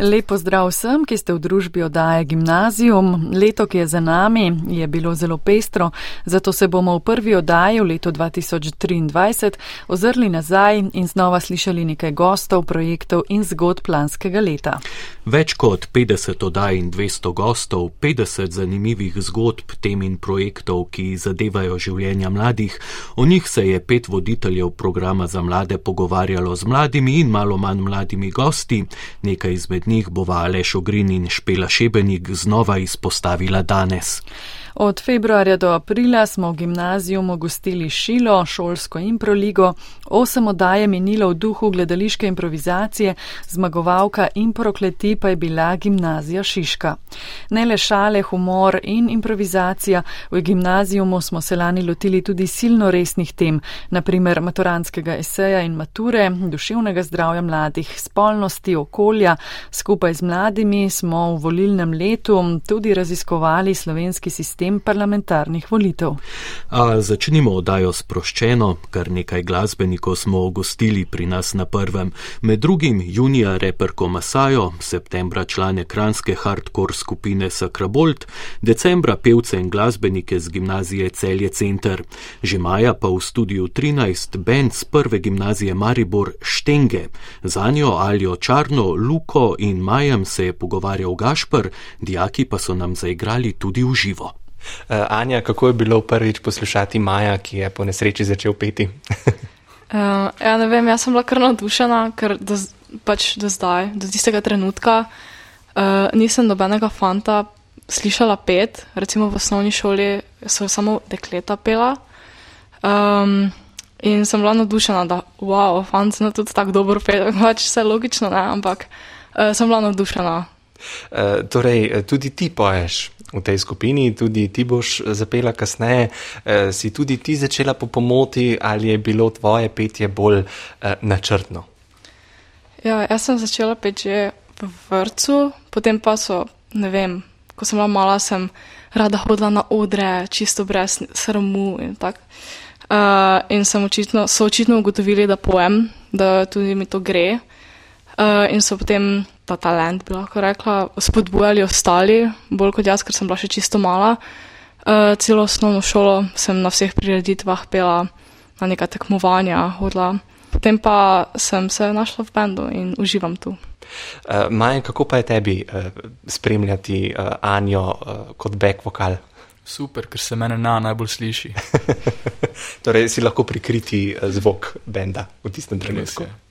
Lepo zdrav vsem, ki ste v družbi oddaje Gimnazijum. Leto, ki je za nami, je bilo zelo pestro, zato se bomo v prvi oddaji v letu 2023 ozrli nazaj in znova slišali nekaj gostov, projektov in zgodb planskega leta. Več kot 50 oddaj in 200 gostov, 50 zanimivih zgodb, tem in projektov, ki zadevajo življenja mladih. O njih se je pet voditeljev programa za mlade pogovarjalo z mladimi in malo manj mladimi gosti. Nekaj izmed njih bova Aleš Ogrin in Špela Šebenik znova izpostavila danes. Od februarja do aprila smo v gimnaziju gostili Šilo, šolsko improligo, osem oddaje minilo v duhu gledališke improvizacije, zmagovalka in prokleti pa je bila gimnazija Šiška. Ne le šale, humor in improvizacija, v gimnazijumu smo se lani lotili tudi silno resnih tem, naprimer maturanskega eseja in mature, duševnega zdravja mladih, spolnosti, okolja. Skupaj z mladimi smo v volilnem letu tudi raziskovali slovenski sistem sistem parlamentarnih volitev. A začnimo oddajo sproščeno, kar nekaj glasbenikov smo ogostili pri nas na prvem. Med drugim junija reperko Masajo, septembra člane kranske hardcore skupine Sakrabolt, decembra pevce in glasbenike z gimnazije Celje Center, že maja pa v studiu 13 band z prve gimnazije Maribor Štenge. Za njo Aljo Čarno, Luko in Majem se je pogovarjal Gašpr, dijaki pa so nam zaigrali tudi v živo. Uh, Anja, kako je bilo prvič poslušati Maja, ki je po nesreči začel peti? uh, ja, ne vem, jaz sem bila kar navdušena, ker do, pač do zdaj, do tistega trenutka, uh, nisem nobenega fanta slišala pet. Recimo v osnovni šoli so samo dekleta pela. Um, in sem bila navdušena, da wow, fant se na tudi tako dobro pela, pač vse logično, ne, ampak uh, sem bila navdušena. Uh, torej, tudi ti poješ v tej skupini, tudi ti boš zapela kasneje. E, si tudi ti začela po pomoti ali je bilo tvoje petje bolj e, načrtno? Ja, jaz sem začela peti v vrtu, potem pa so, ne vem, ko sem bila mala, sem rada hodila na odre, čisto brez sramu in tako. Uh, in očitno, so očitno ugotovili, da pojem, da tudi mi to gre. Uh, in so potem ta talent, bi lahko rekla, spodbujali ostali, bolj kot jaz, ker sem bila še čisto mala. Uh, celo osnovno šolo sem na vseh prireditvah pela na neka tekmovanja, hodila. Potem pa sem se našla v bendu in uživam tu. Uh, Maj, kako pa je tebi uh, spremljati uh, Anjo uh, kot back vokal? Super, ker se mene na najbolj sliši. torej, si lahko prikriti zvok benda v tistem trenutku. Eh,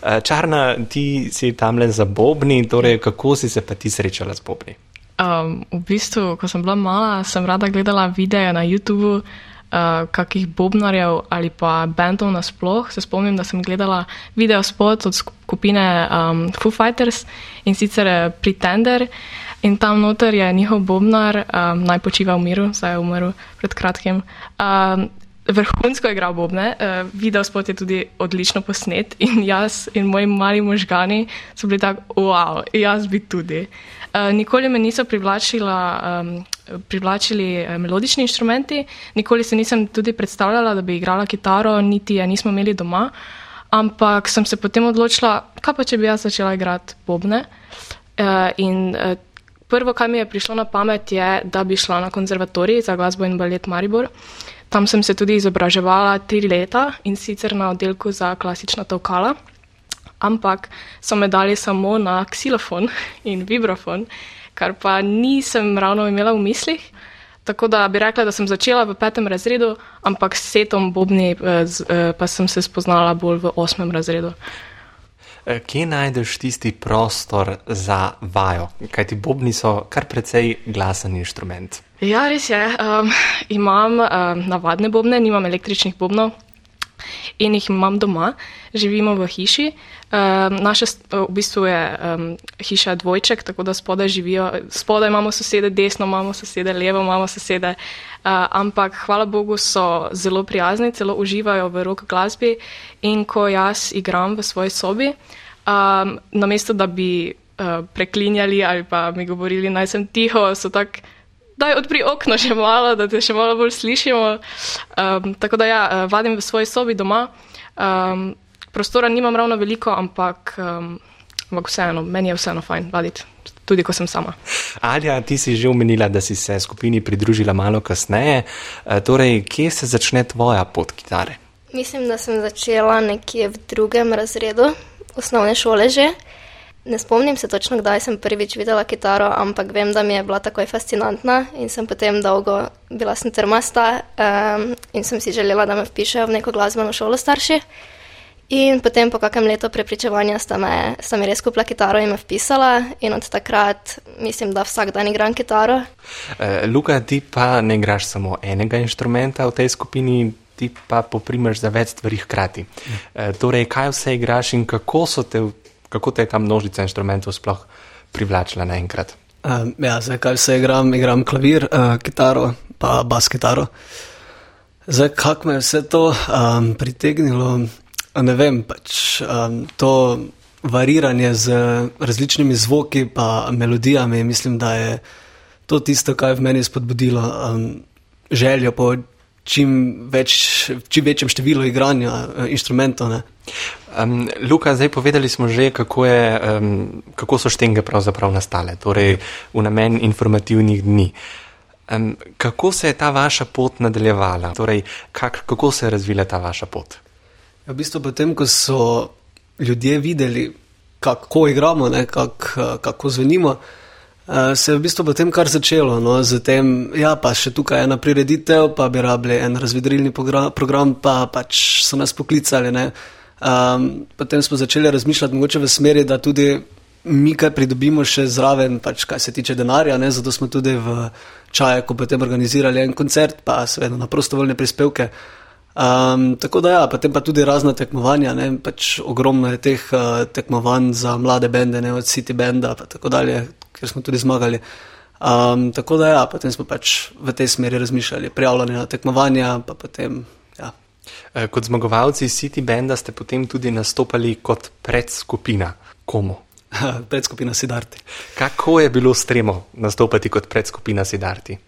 Čarna, ti si tam le za bobni, torej kako si se pa ti srečala z bobni? Um, v bistvu, ko sem bila mala, sem rada gledala videe na YouTubu uh, kakih bobnarjev ali pa bendov nasploh. Se spomnim, da sem gledala video spot od skupine um, Foo Fighters in sicer Pretender. In tam noter je njihov bobnar, um, naj počiva v miru, zdaj je umrl pred kratkim. Um, vrhunsko igral Bobne, uh, video spot je tudi odlično posnet in jaz in moji mali možgani so bili tako, wow, jaz bi tudi. Uh, nikoli me niso um, privlačili uh, melodični inštrumenti, nikoli se nisem tudi predstavljala, da bi igrala kitaro, niti je nismo imeli doma, ampak sem se potem odločila, kaj pa če bi jaz začela igrati Bobne. Uh, in uh, prvo, kar mi je prišlo na pamet, je, da bi šla na konzervatorij za glasbo in balet Maribor. Uh, Tam sem se tudi izobraževala tri leta in sicer na oddelku za klasična tokala, ampak so me dali samo na ksilofon in vibrofon, kar pa nisem ravno imela v mislih. Tako da bi rekla, da sem začela v petem razredu, ampak s setom bobni eh, eh, pa sem se spoznala bolj v osmem razredu. Eh, kje najdeš tisti prostor za vajo? Kaj ti bobni so kar precej glasen inštrument? Ja, res je. Um, imam um, navadne bobne, nimam električnih bobnov in jih imam doma. Živimo v hiši. Um, naša v bistvu je um, hiša dvojček, tako da spodaj živijo. Spodaj imamo sosede, desno imamo sosede, levo imamo sosede. Uh, ampak hvala Bogu so zelo prijazni, celo uživajo v rock glasbi. In ko jaz igram v svoji sobi, um, namesto da bi uh, preklinjali ali pa mi govorili, naj sem tiho, so tako daj odpri okno še malo, da te še malo bolj slišimo. Um, tako da ja, eh, vadim v svoji sobi doma. Um, prostora nimam ravno veliko, ampak, um, ampak vseeno, meni je vseeno fajn vaditi, tudi ko sem sama. Alja, ti si že omenila, da si se skupini pridružila malo kasneje. E, torej, kje se začne tvoja pot kitare? Mislim, da sem začela nekje v drugem razredu osnovne šole že. Ne spomnim se točno, kdaj sem prvič videla kitaro, ampak vem, da mi je bila takoj fascinantna in sem potem dolgo bila sem trmasta um, in sem si želela, da me vpišejo v neko glasbeno šolo starši. In potem po kakem letu prepričevanja sta, me, sta mi res kupila kitaro in me vpisala in od takrat mislim, da vsak dan igram kitaro. Uh, Luka, ti pa ne igraš samo enega inštrumenta v tej skupini, ti pa poprimeš za več stvari hkrati. Uh, torej, kaj vse igraš in kako so te kako te je ta množica inštrumentov sploh privlačila naenkrat? Um, ja, zdaj kaj se igram, igram klavir, uh, kitaro, pa bas kitaro. Zdaj, kako me je vse to um, pritegnilo, ne vem, pač um, to variranje z različnimi zvoki in melodijami, mislim, da je to tisto, kar je v meni spodbudilo um, željo po čim, več, čim večjem številu igranja uh, inštrumentov. Um, Luka, zdaj povedali smo že, kako, je, um, kako so štenge pravzaprav nastale, torej v namen informativnih dni. Um, kako se je ta vaša pot nadaljevala, torej kak, kako se je razvila ta vaša pot? Ja, v bistvu potem, ko so ljudje videli, kako igramo, ne, kak, kako zvenimo, uh, se je v bistvu potem kar začelo. No, zatem, ja, pa še tukaj ena prireditev, pa bi rabili en razvedrilni program, pa pač so nas poklicali. Ne. Um, potem smo začeli razmišljati mogoče v smeri, da tudi mi kaj pridobimo še zraven, pač kar se tiče denarja. Ne? Zato smo tudi v Čajku potem organizirali en koncert, pa seveda na prostovoljne prispevke. Um, tako da ja, potem pa tudi razna tekmovanja, pač ogromno je teh uh, tekmovanj za mlade bende, ne od City Benda in tako dalje, ker smo tudi zmagali. Um, tako da ja, potem smo pač v tej smeri razmišljali, prijavljali na tekmovanja, pa potem Eh, kot zmagovalci City Benda ste potem tudi nastopali kot predskupina. Komu? predskupina Sidarti. Kako je bilo stremo nastopati kot predskupina Sidarti?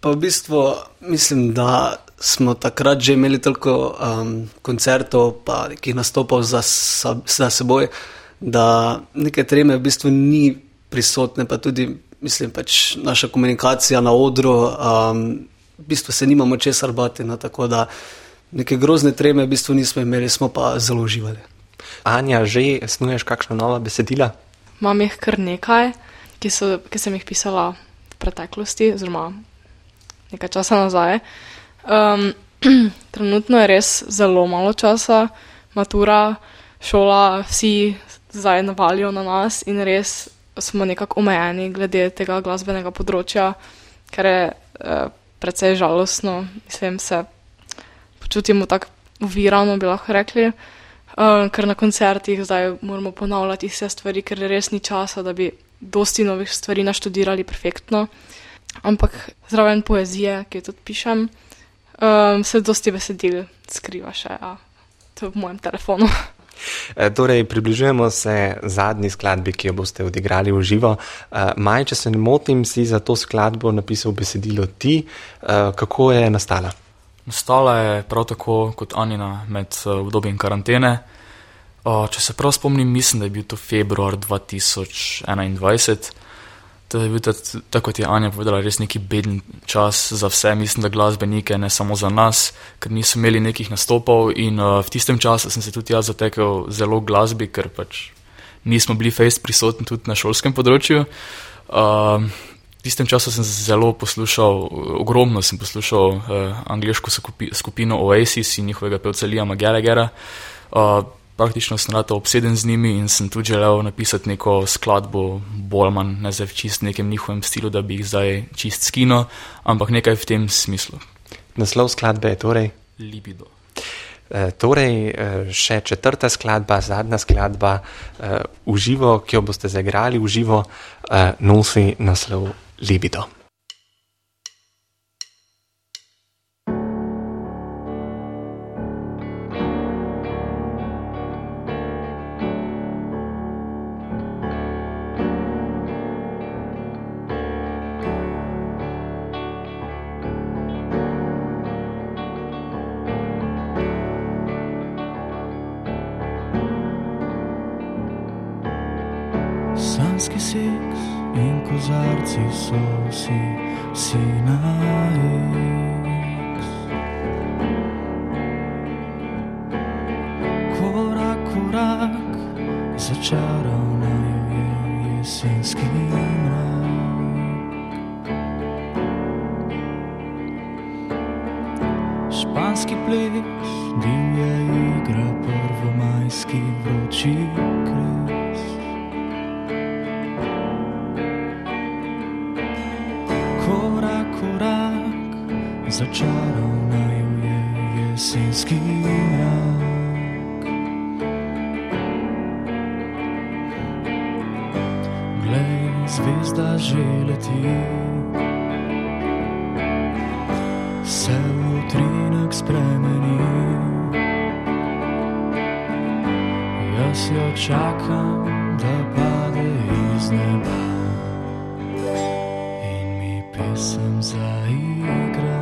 Pa v bistvu mislim, da smo takrat že imeli toliko um, koncertov, pa nekih nastopov za, za seboj, da neke treme v bistvu ni prisotne, pa tudi mislim, pač naša komunikacija na odru, um, v bistvu se nimamo česar bati. No, tako da neke grozne treme v bistvu nismo imeli, smo pa zelo uživali. Anja, že snuješ kakšno nova besedila? Imam jih kar nekaj, ki, so, ki sem jih pisala v preteklosti, oziroma nekaj časa nazaj. Um, trenutno je res zelo malo časa, matura, šola, vsi zdaj navalijo na nas in res smo nekako omejeni glede tega glasbenega področja, kar je uh, precej žalostno, mislim, se počutimo tako uvirano, bi lahko rekli, uh, ker na koncertih zdaj moramo ponavljati vse stvari, ker res ni časa, da bi dosti novih stvari naštudirali perfektno. Ampak zraven poezije, ki jo tudi pišem, um, se dosti besedil skriva še ja, v mojem telefonu. E, torej, približujemo se zadnji skladbi, ki jo boste odigrali v živo. E, Maj, če se ne motim, si za to skladbo napisal besedilo ti. E, kako je nastala? Nastala je prav tako kot Anina med obdobjem karantene. Če se prav spomnim, mislim, da je bil to februar 2021. To je bil, tako kot je Anja povedala, res neki beden čas za vse, mislim, da glasbenike, ne samo za nas, ker niso imeli nekih nastopov. In uh, v tistem času sem se tudi jaz zatekel zelo glasbi, ker pač nismo bili face prisotni tudi na šolskem področju. Uh, V tistem času sem zelo poslušal, ogromno sem poslušal uh, angliško skupino Oasis in njihovega pevca Liama Gallaghera. Uh, praktično sem rado obseden z njimi in sem tudi želel napisati neko skladbo, bolj ali manj ne za čist nekem njihovem stilu, da bi jih zdaj čist skino, ampak nekaj v tem smislu. Naslov skladbe je torej Libido. E, torej, še četrta skladba, zadnja skladba e, v živo, ki jo boste zaigrali v živo, e, nosi naslov libido. Čakam, da pade iz neba in mi pesem zaigra.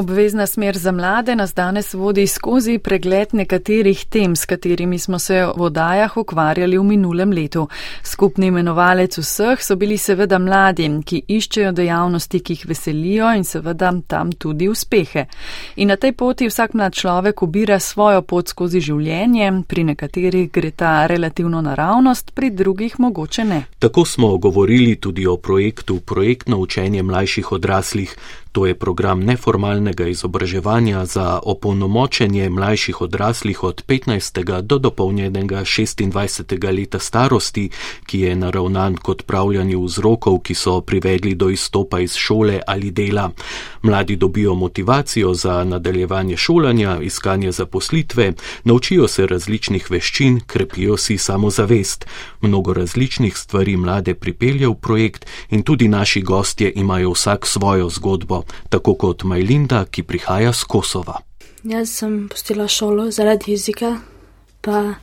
Obvezna smer za mlade nas danes vodi skozi pregled nekaterih tem, s katerimi smo se v odajah ukvarjali v minulem letu. Skupni imenovalec vseh so bili seveda mladi, ki iščejo dejavnosti, ki jih veselijo in seveda tam tudi uspehe. In na tej poti vsak mlad človek ubira svojo pot skozi življenje, pri nekaterih gre ta relativno naravnost, pri drugih mogoče ne. Tako smo govorili tudi o projektu Projektno učenje mlajših odraslih. To je program neformalnega izobraževanja za opolnomočenje mlajših odraslih od 15. do dopolnjenega 26. leta starosti, ki je naravnan k odpravljanju vzrokov, ki so privedli do izstopa iz šole ali dela. Mladi dobijo motivacijo za nadaljevanje šolanja, iskanje zaposlitve, naučijo se različnih veščin, krepijo si samozavest. Mnogo različnih stvari mlade pripelje v projekt in tudi naši gostje imajo vsak svojo zgodbo tako kot Majlinda, ki prihaja z Kosova. Jaz sem postila šolo zaradi jezika, pa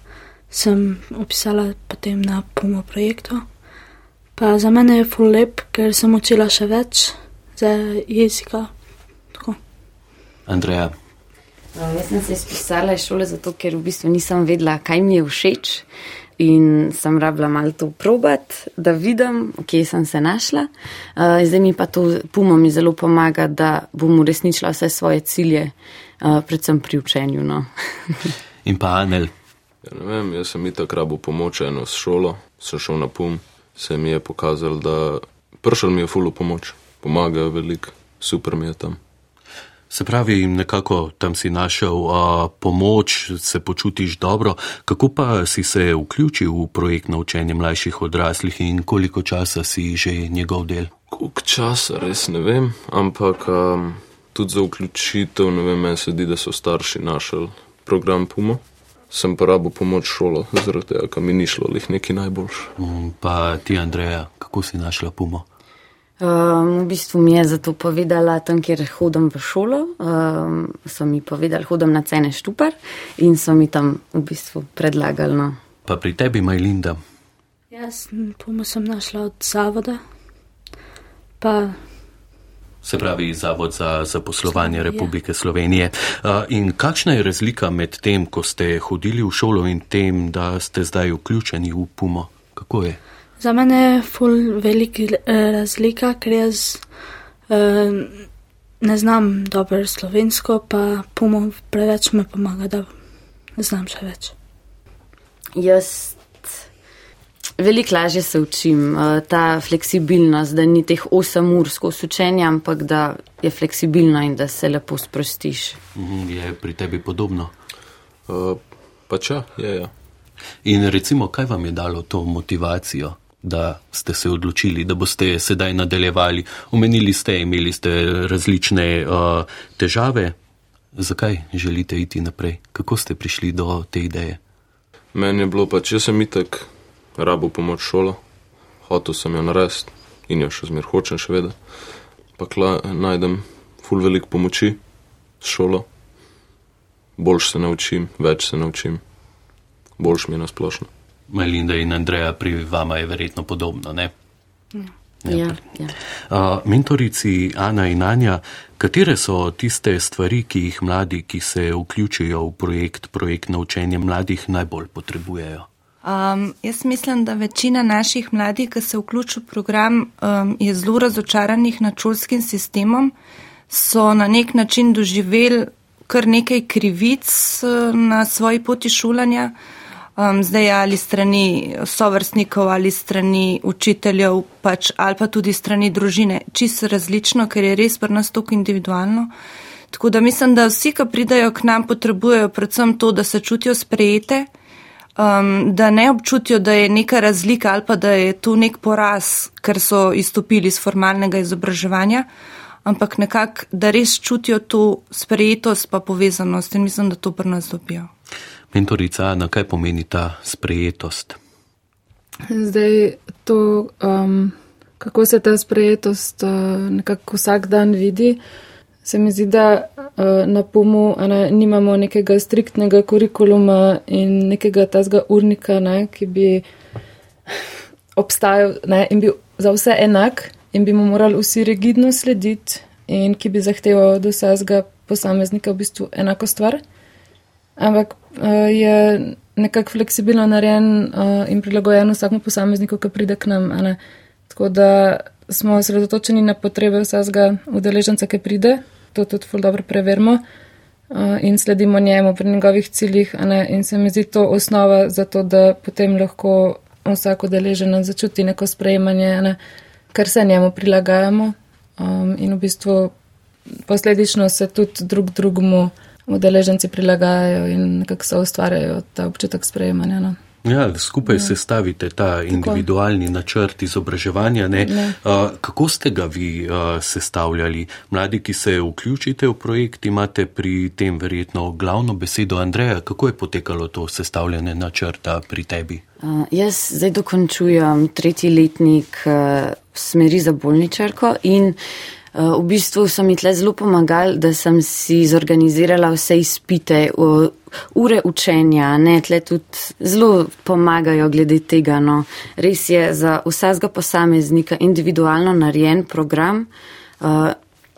sem opisala potem na pomo projektu. Pa za mene je full lep, ker sem učila še več za jezika. Tako. Andreja. No, jaz sem se izpisala iz šole zato, ker v bistvu nisem vedela, kaj mi je všeč. In sem rabila malo to probat, da vidim, kje sem se našla. Uh, zdaj mi pa to pumo mi zelo pomaga, da bom uresničila vse svoje cilje, uh, predvsem pri učenju. No. In pa Anel. Ja, ne vem, jaz sem itak rabo pomoč eno s šolo, sem šel na pum, se mi je pokazal, da pršal mi je fulu pomoč, pomagajo veliko, super mi je tam. Se pravi, nekako tam si našel a, pomoč, se počutiš dobro. Kako pa si se vključil v projekt na učenje mlajših odraslih in koliko časa si že njegov del? Koliko časa, res ne vem, ampak um, tudi za vključitev, ne vem, meni se zdi, da so starši našli program Puma. Sem pa rabo pomoč šolo, zaradi tega, ker mi ni šlo lih neki najboljši. Mm, Pa ti, Andreja, kako si našla Pumo? Um, v bistvu mi je zato povedala, tam, kjer hodim v šolo, um, so mi povedali, hodim na cene štupar in so mi tam v bistvu predlagali. No. Pa pri tebi, Majlinda. Jaz pomo sem našla od zavoda, pa Se pravi, Zavod za zaposlovanje Ja. Republike Slovenije. A, In kakšna je razlika med tem, ko ste hodili v šolo in tem, da ste zdaj vključeni v Pumo? Kako je? Za mene je full velika eh, razlika, ker jaz eh, ne znam dobro slovensko, pa pomo preveč me pomaga, da znam še več. Jaz veliko lažje se učim, uh, ta fleksibilnost, da ni teh 8 ur skozi učenje, ampak da je fleksibilno in da se lepo sprostiš. Mhm, Je pri tebi podobno? Uh, pač ja, je, ja. In recimo, kaj vam je dalo to motivacijo, da ste se odločili, da boste sedaj nadaljevali? Omenili ste, imeli ste različne uh, težave. Zakaj želite iti naprej? Kako ste prišli do te ideje? Meni je bilo pač, jaz sem itak rabo pomoč šolo, hotel sem jo narediti in jo še zmer hočem še vedeti. Pa kla, najdem ful velik pomoči s šolo, boljš se naučim, več se naučim, boljš mi je nasplošno. Melinda in Andreja, pri vama je verjetno podobno, ne? Ja, ja. Uh, mentorici Ana in Anja, katere so tiste stvari, ki jih mladi, ki se vključijo v projekt, projekt na učenje mladih, najbolj potrebujejo? Um, jaz mislim, da večina naših mladih, ki se vključijo v program, um, je zelo razočaranih nad šolskim sistemom, so na nek način doživeli kar nekaj krivic uh, na svoji poti šolanja, um, zdaj ali strani sovrstnikov ali strani učiteljev, pač, ali pa tudi strani družine. Čisto različno, ker je res pri nas toliko individualno. Tako da mislim, da vsi, ki pridajo k nam, potrebujejo predvsem to, da se čutijo sprejete, um, da ne občutijo, da je neka razlika ali pa da je tu nek poraz, ker so izstopili iz formalnega izobraževanja, ampak nekako, da res čutijo to sprejetost pa povezanost in mislim, da to pri nas dobijo. Mentorica Ana, kaj pomeni ta sprejetost? Zdaj, to, um, kako se ta sprejetost uh, nekako vsak dan vidi, se mi zdi, da uh, na PUM-u ne, nimamo nekega striktnega kurikuluma in nekega tazga urnika, ne, ki bi obstajal ne, in bil za vse enak in bi mu morali vsi rigidno slediti in ki bi zahteval od vsega posameznika v bistvu enako stvar. Ampak uh, je nekako fleksibilno narejen uh, in prilagojen vsakmu posamezniku, ki pride k nam. Tako da smo osredotočeni na potrebe vsakega udeleženca, ki pride, to tudi ful dobro preverimo uh, in sledimo njemu pri njegovih ciljih. In se mi zdi to osnova za to, da potem lahko vsak udeleženec začuti neko sprejemanje, ne, kar se njemu prilagajamo. Um, in v bistvu posledično se tudi drug drugemu udeleženci prilagajajo in nekako se ustvarjajo ta občutek sprejemanja. No. Ja, skupaj ja. sestavite ta individualni načrt izobraževanja. Ne? Ja. Uh, kako ste ga vi uh, sestavljali? Mladi, ki se vključite v projekt, imate pri tem verjetno glavno besedo Andreja. Kako je potekalo to sestavljanje načrta pri tebi? Uh, jaz zdaj dokončujem tretji letnik uh, smeri za bolničarko in v bistvu so mi tle zelo pomagali, da sem si zorganizirala vse izpite, ure učenja, ne, tle tudi zelo pomagajo glede tega. No. Res je za vsakega posameznika individualno narejen program uh,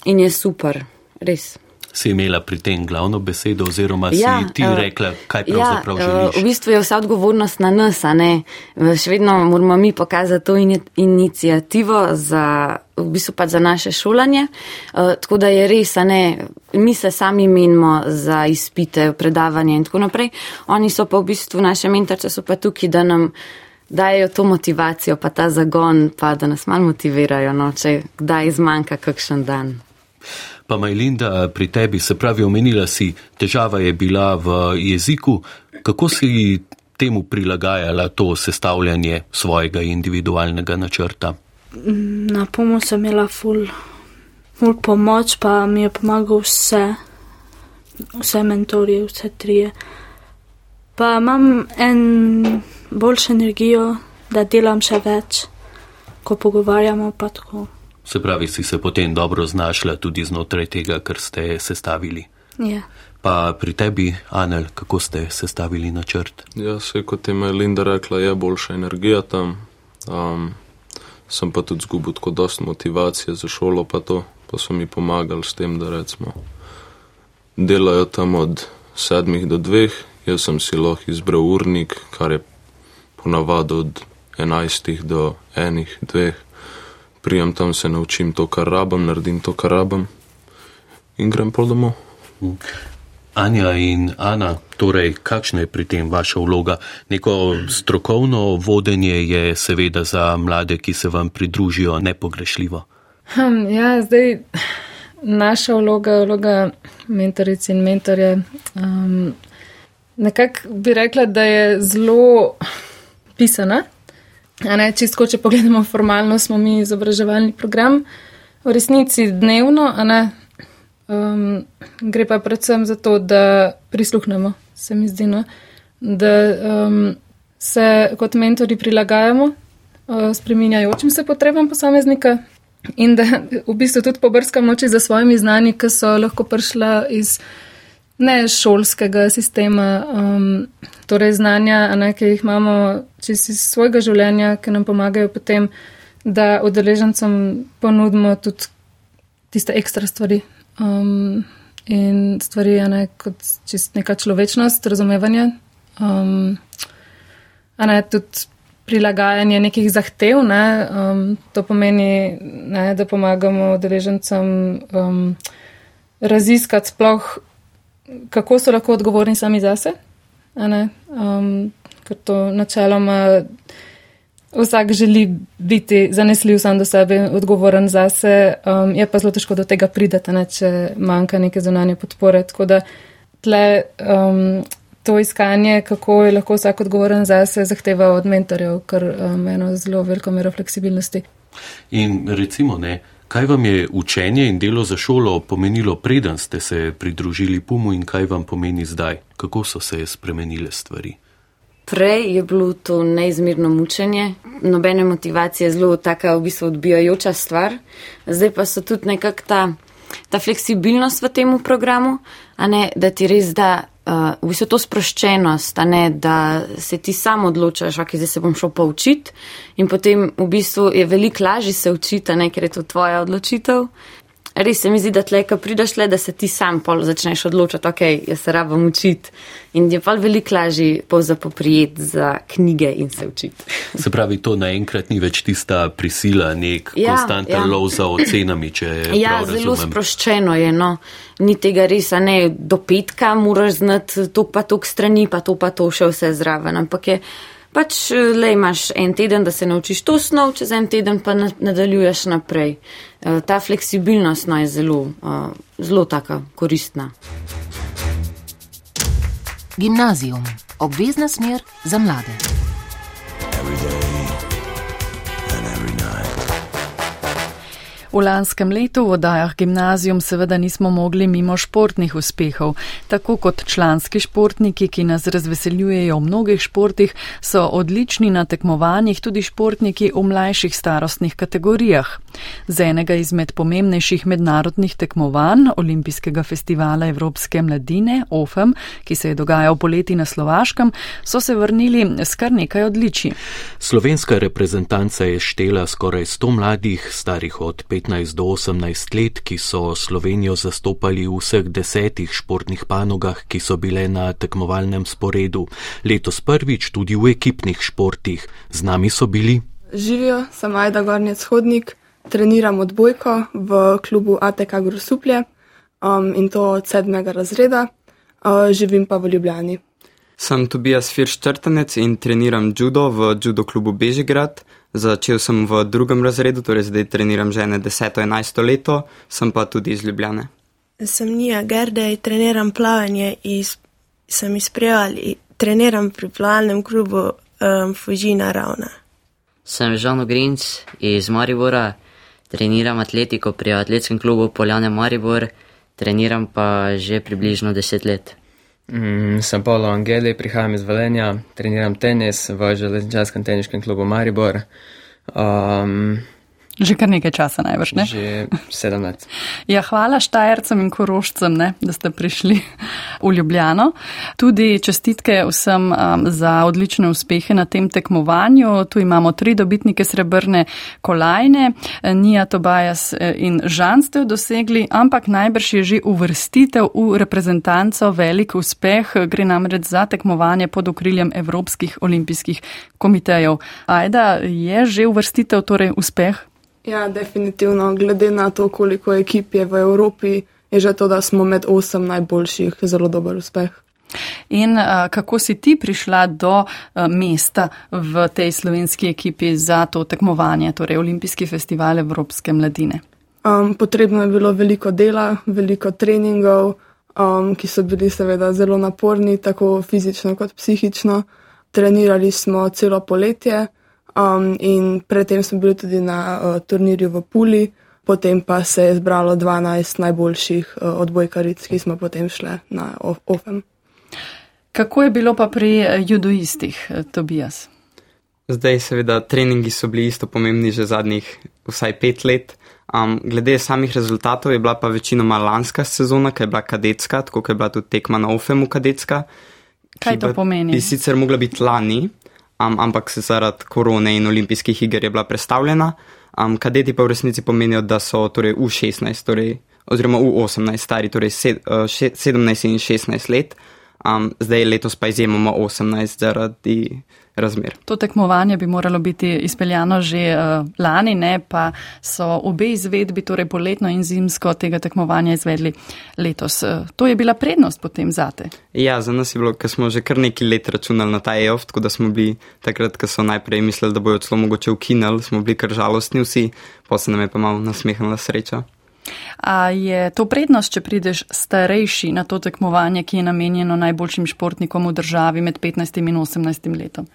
in je super, res si imela pri tem glavno besedo, oziroma ja, si ti uh, rekla, kaj pravzaprav ja, želiš? V bistvu je vsa odgovornost na nas, ne? Še vedno moramo mi pokazati to in, inicijativo za, v bistvu pa za naše šolanje. Uh, tako da je res, ne, mi se sami menimo za izpite, predavanje in tako naprej. Oni so pa v bistvu naše mentorce, so pa tukaj, da nam dajo to motivacijo, pa ta zagon, pa da nas malo motivirajo, no, če kdaj zmanjka kakšen dan. Pa Majlinda, pri tebi se pravi, omenila si, težava je bila v jeziku. Kako si temu prilagajala to sestavljanje svojega individualnega načrta? Na pomoč sem imela ful, ful pomoč, pa mi je pomagal vse, vse mentorje, vse trije. Pa imam en boljšo energijo, da delam še več, ko pogovarjamo pa tako. Se pravi, si se potem dobro znašla tudi znotraj tega, kar ste sestavili. Ja. Pa pri tebi, Anel, kako ste sestavili načrt? Ja, se kot je Melinda rekla, je boljša energija tam. Um, sem pa tudi zgubil tako dost motivacije za šolo, pa to, pa so mi pomagali s tem, da recimo delajo tam od sedmih do dveh, jaz sem si lahko izbral urnik, kar je ponavadi od enajstih do enih, dveh. Prijem tam, se naučim to, kar rabim, naredim to, kar rabim in grem pol domov. Anja in Ana, torej, kakšna je pri tem vaša vloga? Neko strokovno vodenje je seveda za mlade, ki se vam pridružijo, nepogrešljivo. Hm, ja, zdaj naša vloga, vloga mentoric in mentorje. Um, Nekako bi rekla, da je zelo pisana, Ne, čisto, če pogledamo formalno, smo mi izobraževalni program, v resnici dnevno, ne, um, gre pa predvsem za to, da prisluhnemo, se mi zdi, no, da um, se kot mentori prilagajamo uh, spreminjajočim se potrebam posameznika in da v bistvu tudi pobrskamo oči za svojimi znani, ki so lahko prišla iz ne šolskega sistema, um, torej znanja, ne, ki jih imamo čisto iz svojega življenja, ki nam pomagajo potem, da udeležencem ponudimo tudi tiste ekstra stvari. Um, in stvari je ne, kot čist neka človečnost, razumevanje. Um, ne tudi prilagajanje nekih zahtev, ne, um, to pomeni, ne, da pomagamo udeležencem um, raziskati sploh kako so lahko odgovorni sami zase. Um, ker to načeloma vsak želi biti zanesljiv sam do sebe, odgovoren zase, um, je pa zelo težko do tega prideti, ne, če manjka neke zunanje podpore. Tako da tle um, to iskanje, kako je lahko vsak odgovoren zase, zahteva od mentorjev, kar um, eno zelo veliko mero fleksibilnosti. In recimo ne. Kaj vam je učenje in delo za šolo pomenilo, preden ste se pridružili Pumu in kaj vam pomeni zdaj? Kako so se spremenile stvari? Prej je bilo to neizmerno mučenje, nobene motivacije, zelo taka v bistvu odbijajoča stvar. Zdaj pa so tudi nekak ta, ta fleksibilnost v tem programu, a ne da ti res da uh, v bistvu to sproščenost, a ne da se ti sam odločaš, ok, zdaj se bom šel poučiti in potem v bistvu je veliko lažje se učiti, ne ker je to tvoja odločitev. Res se mi zdi, da tle, ko prideš le, da se ti sam pol začneš odločati, ok, jaz se rabim učiti. In je pa veliko lažje pozapoprijeti za knjige in se učiti. Se pravi, to naenkrat ni več tista prisila, nek ja, konstanten ja. lov za ocenami, če je. Ja, zelo sproščeno je, no. Ni tega res, a ne do petka moraš znati to pa to strani, pa to pa to še vse zraven. Ampak je pač le imaš en teden, da se naučiš to snov, čez en teden pa nadaljuješ naprej. Eh, ta fleksibilnost no, je zelo, eh, zelo taka koristna. Gimnazijum, obvezna smer za mlade. V lanskem letu v oddajah gimnazijum seveda nismo mogli mimo športnih uspehov. Tako kot članski športniki, ki nas razveseljujejo v mnogih športih, so odlični na tekmovanjih tudi športniki v mlajših starostnih kategorijah. Z enega izmed pomembnejših mednarodnih tekmovanj Olimpijskega festivala Evropske mladine, OFEM, ki se je dogajal poleti na Slovaškem, so se vrnili s kar nekaj odličij. Slovenska reprezentanca je štela skoraj 100 mladih, starih od 15 15 do 18 let, ki so Slovenijo zastopali v vseh desetih športnih panogah, ki so bile na tekmovalnem sporedu, letos prvič tudi v ekipnih športih. Z nami so bili. Živijo, sem Ajda Gornec Hodnik, treniram odbojko v klubu ATK Grosuplje um, in to od sedmega razreda, uh, živim pa v Ljubljani. Sem Tobias Firštrtenec in treniram judo v judo klubu Bežigrad. Začel sem v drugem razredu, torej zdaj treniram že ne 10-11 leto, sem pa tudi iz Ljubljane. Sem Nija Gerdej, treniram plavanje in sem iz Prijali, treniram pri plavalnem klubu um, Fujina Ravna. Sem Žano Grinc iz Maribora, treniram atletiko pri atletskem klubu Poljane Maribor, treniram pa že približno 10 let. Mm, sem Paolo Angeli, prihajam iz Valenja, treniram tenis v železničarskem teniškem klubu Maribor. Um, Že kar nekaj časa najbrž, ne? Že sedem let. Ja, hvala Štajercem in Korošcem, ne, da ste prišli v Ljubljano. Tudi čestitke vsem um, za odlične uspehe na tem tekmovanju. Tu imamo tri dobitnike srebrne kolajne. Nija Tobajas eh, in Žan ste jo dosegli, ampak najbrž je že uvrstitev v reprezentanco velik uspeh. Gre namreč za tekmovanje pod okriljem Evropskih olimpijskih komitejev. Ajda, je že uvrstitev torej uspeh? Ja, definitivno. Glede na to, koliko ekip je v Evropi, je že to, da smo med osem najboljših, zelo dober uspeh. In uh, kako si ti prišla do uh, mesta v tej slovenski ekipi za to tekmovanje, torej Olimpijski festival Evropske mladine? Um, potrebno je bilo veliko dela, veliko treningov, um, ki so bili seveda zelo naporni, tako fizično kot psihično. Trenirali smo celo poletje. Um, in predtem smo bili tudi na uh, turnirju v Puli, potem pa se je zbralo 12 najboljših uh, odbojkaric, ki smo potem šli na OFEM. Kako je bilo pa pri uh, judoistih, uh, Tobias? Zdaj, seveda, treningi so bili isto pomembni že zadnjih vsaj pet let. Um, glede samih rezultatov je bila pa večinoma lanska sezona, ki je bila kadetska, tako kot je bila tudi tekma na OFEM-u kadetska. Kaj to pomeni? Bi sicer mogla biti lani, um, ampak se zaradi korone in olimpijskih iger je bila predstavljena. Um, kadeti pa v resnici pomenijo, da so torej v 16, torej, oziroma v 18, stari torej sed, uh, še, 17 in 16 let. Um, zdaj letos pa izjemoma 18 zaradi razmer. To tekmovanje bi moralo biti izpeljano že uh, lani, ne pa so obe izvedbi, torej poletno in zimsko, tega tekmovanja izvedli letos. Uh, to je bila prednost potem zate. Ja, za nas je bilo, ker smo že kar nekaj let računali na ta EOF, tako da smo bili takrat, ko so najprej mislili, da bojo celo mogoče ukinili, smo bili kar žalostni vsi, pa se nam je pa malo nasmehnila sreča. A je to prednost, če prideš starejši na to tekmovanje, ki je namenjeno najboljšim športnikom v državi med 15 in 18 letom?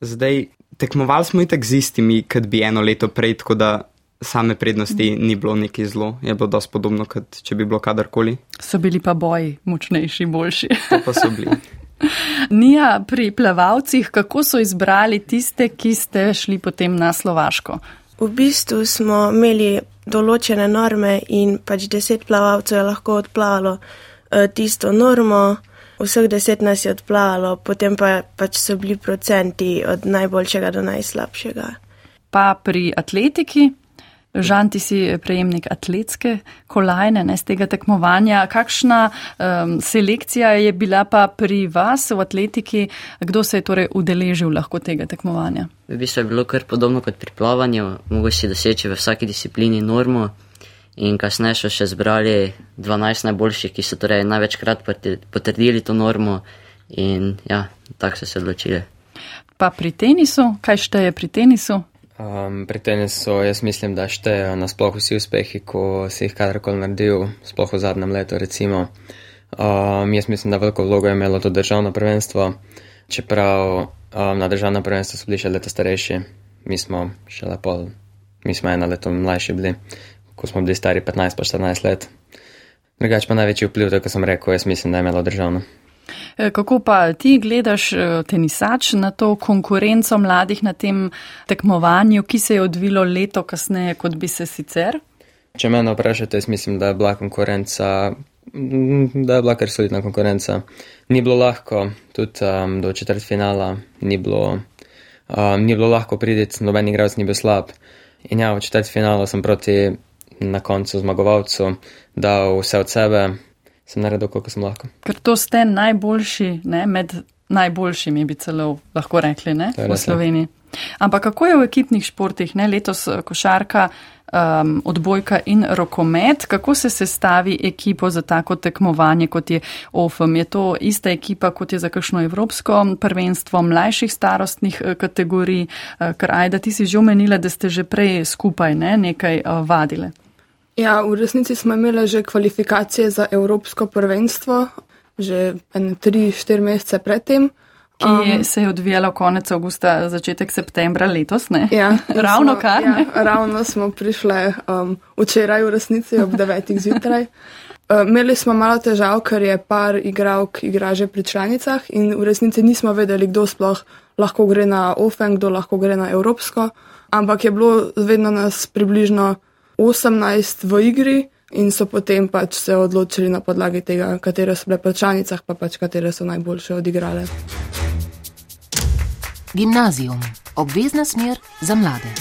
Zdaj, tekmovali smo itak z istimi, kot bi eno leto prej, tako da same prednosti ni bilo neki zlo, je bilo dosti podobno, kot če bi bilo kadarkoli. So bili pa boji močnejši, boljši. To pa so bili. Nija pri plavalcih, kako so izbrali tiste, ki ste šli potem na Slovaško? V bistvu smo imeli določene norme in pač deset plavalcev je lahko odplavalo uh, tisto normo vseh deset nas je odplavalo, potem pa pač so bili procenti od najboljšega do najslabšega. Pa pri atletiki, Žan, ti si prejemnik atletske kolajne ne, z tega tekmovanja. Kakšna um, selekcija je bila pa pri vas v atletiki, kdo se je torej udeležil lahko tega tekmovanja? V bistvu je bilo kar podobno kot pri plavanju, mogoče si doseči v vsaki disciplini normo in kasneje so še zbrali 12 najboljših, ki so torej največkrat potrdili to normo in ja, tako so se odločili. Pa pri tenisu, kaj šteje pri tenisu? Um, pri tenisu jaz mislim, da štejejo nasploh vsi uspehi, ko si jih kadarkoli naredil, sploh v zadnjem letu recimo. Um, jaz mislim, da veliko vlogo je imelo to državno prvenstvo, čeprav um, na državno prvenstvo so bili še leta starejši, mi smo še lepo Mi smo eno leto mlajši bili, ko smo bili stari 15 pa 14 let. Drugač pa največji vpliv, tako sem rekel, jaz mislim, da je imelo državno. E, kako pa ti gledaš e, tenisač na to konkurenco mladih na tem tekmovanju, ki se je odvilo leto kasneje, kot bi se sicer? Če me vprašate, jaz mislim, da je bila konkurenca, da je bila kar solidna konkurenca. Ni bilo lahko, tudi um, do četrt finala ni bilo, um, ni bilo lahko prideti, noben igralec ni bil slab. In ja, v četrt finalu sem proti na koncu zmagovalcu dal vse od sebe, sem naredil, koliko sem lahko. Ker to ste najboljši, ne, med najboljšimi bi celo lahko rekli, ne, v Sloveniji. Ampak kako je v ekipnih športih, ne, letos eh, košarka, um, odbojka in rokomet, kako se sestavi ekipo za tako tekmovanje, kot je OFM? Je to ista ekipa, kot je za kakšno evropsko prvenstvo mlajših starostnih eh, kategorij, eh, ker ajda ti si že omenila, da ste že prej skupaj ne, nekaj vadile. Ja, v resnici smo imeli že kvalifikacije za Evropsko prvenstvo, že 3-4 mesece predtem. Ki um, se je odvijalo konec avgusta, začetek septembra letos, ne? Ja, ravno smo, kar. Ja, ravno smo prišli um, včeraj v resnici ob 9. zjutraj. Uh, imeli smo malo težav, ker je par igralk igra že pri članicah in v resnici nismo vedeli, kdo sploh lahko gre na OFEN, kdo lahko gre na Evropsko, ampak je bilo vedno nas približno 18 v igri in so potem pač se odločili na podlagi tega, katere so bile po članicah, pa pač katere so najboljše odigrale. Gimnazijum, obvezna smer za mlade.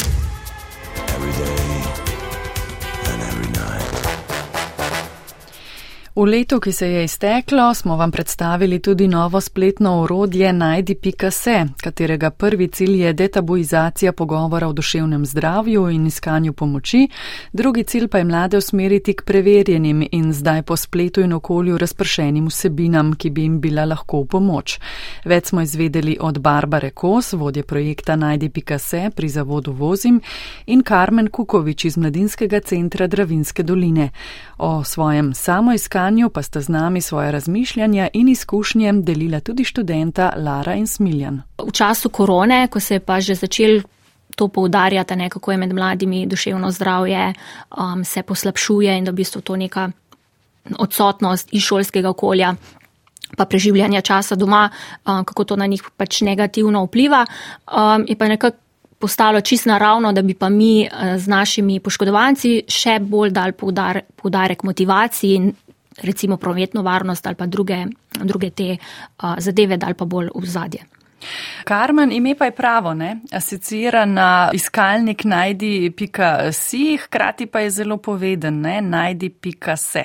V letu, ki se je izteklo, smo vam predstavili tudi novo spletno orodje Najdi.se, katerega prvi cilj je detabuizacija pogovora o duševnem zdravju in iskanju pomoči, drugi cilj pa je mlade usmeriti k preverjenim in zdaj po spletu in okolju razpršenim vsebinam, ki bi jim bila lahko v pomoč. Več smo izvedeli od Barbare Kos, vodje projekta Najdi.se pri zavodu Vozim in Karmen Kukovič iz Mladinskega centra Dravinske doline. O svojem samoiskanju pa sta z nami svoje razmišljanja in izkušnje delila tudi študenta Lara in Smiljan. V času korone, ko se je pa že začel to poudarjati, ne, kako je med mladimi duševno zdravje, um, se poslabšuje in da v bistvu to neka odsotnost iz šolskega okolja. Pa preživljanje časa doma, um, kako to na njih pač negativno vpliva, um, je pa nekako postalo čist naravno, da bi pa mi uh, z našimi poškodovanci še bolj dal poudarek motivaciji in recimo prometno varnost ali pa druge, druge te uh, zadeve, dal pa bolj v zadje. Karmen, ime pa je pravo, ne? Asocira na iskalnik najdi.si, hkrati pa je zelo poveden, ne? Najdi.se.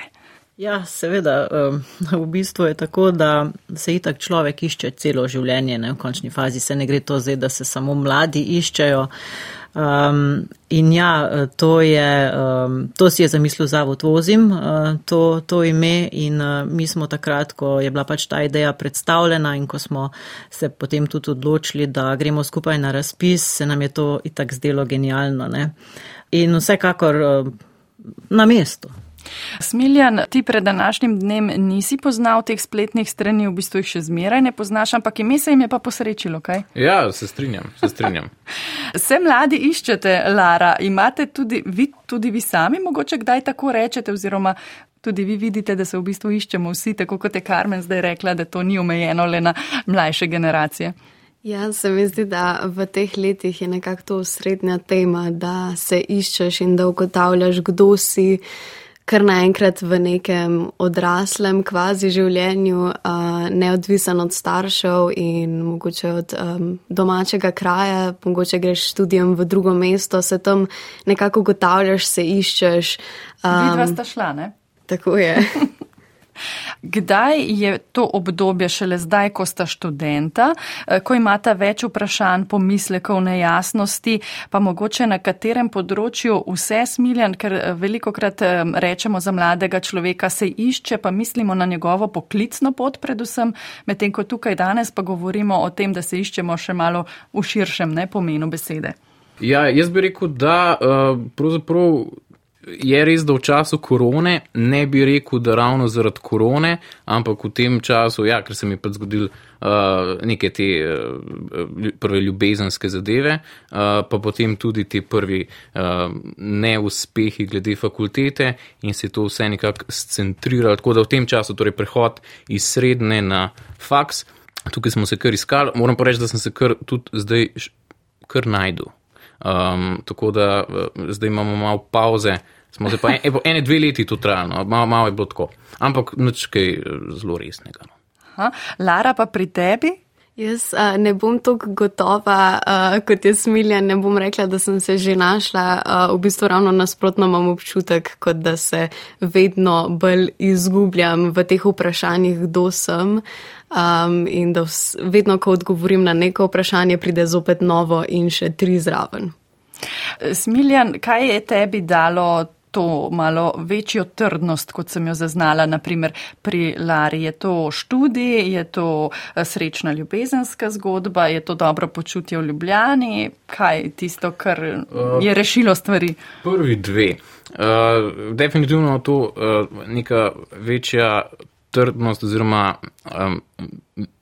Ja, seveda, v bistvu je tako, da se itak človek išče celo življenje, ne? v končni fazi se ne gre to zdaj, da se samo mladi iščejo. Um, in ja, to, je, um, to si je zamislil Zavod Vozim, uh, to, to ime in uh, mi smo takrat, ko je bila pač ta ideja predstavljena in ko smo se potem tudi odločili, da gremo skupaj na razpis, se nam je to itak zdelo genialno. Ne? In vsekakor uh, na mestu. Smiljan, ti pred današnjim dnem nisi poznal teh spletnih strani, v bistvu jih še zmeraj ne poznaš, ampak ime se jim je pa posrečilo, kaj? Ja, se strinjam, se strinjam. Se mladi iščete, Lara, imate tudi vi, tudi vi sami mogoče kdaj tako rečete oziroma tudi vi vidite, da se v bistvu iščemo vsi, tako kot je Karmen zdaj rekla, da to ni omejeno le na mlajše generacije. Ja, se mi zdi, da v teh letih je nekako to srednja tema, da se iščeš in da ugotavljaš, kdo si kar naenkrat v nekem odraslem kvazi življenju, uh, neodvisen od staršev in mogoče od um, domačega kraja, mogoče greš študijem v drugo mesto, se tam nekako ugotavljaš, se iščeš. Um, Vidva sta šla, ne? Tako je. Kdaj je to obdobje šele zdaj, ko sta študenta, eh, ko imata več vprašanj, pomislekov, nejasnosti, pa mogoče na katerem področju vse smiljan, ker eh, veliko krat eh, rečemo za mladega človeka se išče, pa mislimo na njegovo poklicno pot predvsem, medtem ko tukaj danes pa govorimo o tem, da se iščemo še malo v širšem ne, pomenu besede. Ja, jaz bi rekel, da pravzaprav je res, da v času korone ne bi rekel, da ravno zaradi korone, ampak v tem času, ja, ker se mi je pa zgodil uh, neke te uh, prve ljubezenske zadeve, uh, pa potem tudi te prvi uh, neuspehi glede fakultete in se to vse nekako scentriralo. Tako da v tem času, torej prehod iz srednje na faks, tukaj smo se kar iskali, moram pa reči, da sem se kar tudi zdaj kar najdu. Um, tako da zdaj imamo malo pauze, smo se pa en, ene, dve leti tu trajali, no. malo, malo je bilo tako. Ampak nič kaj eh, zelo resnega. No. Aha. Lara, pa pri tebi? Jaz uh, ne bom tako gotova, uh, kot je smilja, ne bom rekla, da sem se že našla. Uh, v bistvu ravno nasprotno imam občutek, kot da se vedno bolj izgubljam v teh vprašanjih, kdo sem. Um, in da vs, vedno, ko odgovorim na neko vprašanje, pride zopet novo in še tri zraven. Smiljan, kaj je tebi dalo to malo večjo trdnost, kot sem jo zaznala, naprimer pri Lari? Je to študij, je to eh, srečna ljubezenska zgodba, je to dobro počutje v Ljubljani? Kaj je tisto, kar je rešilo stvari? Prvi dve. Uh, definitivno to uh, neka večja trdnost oziroma um,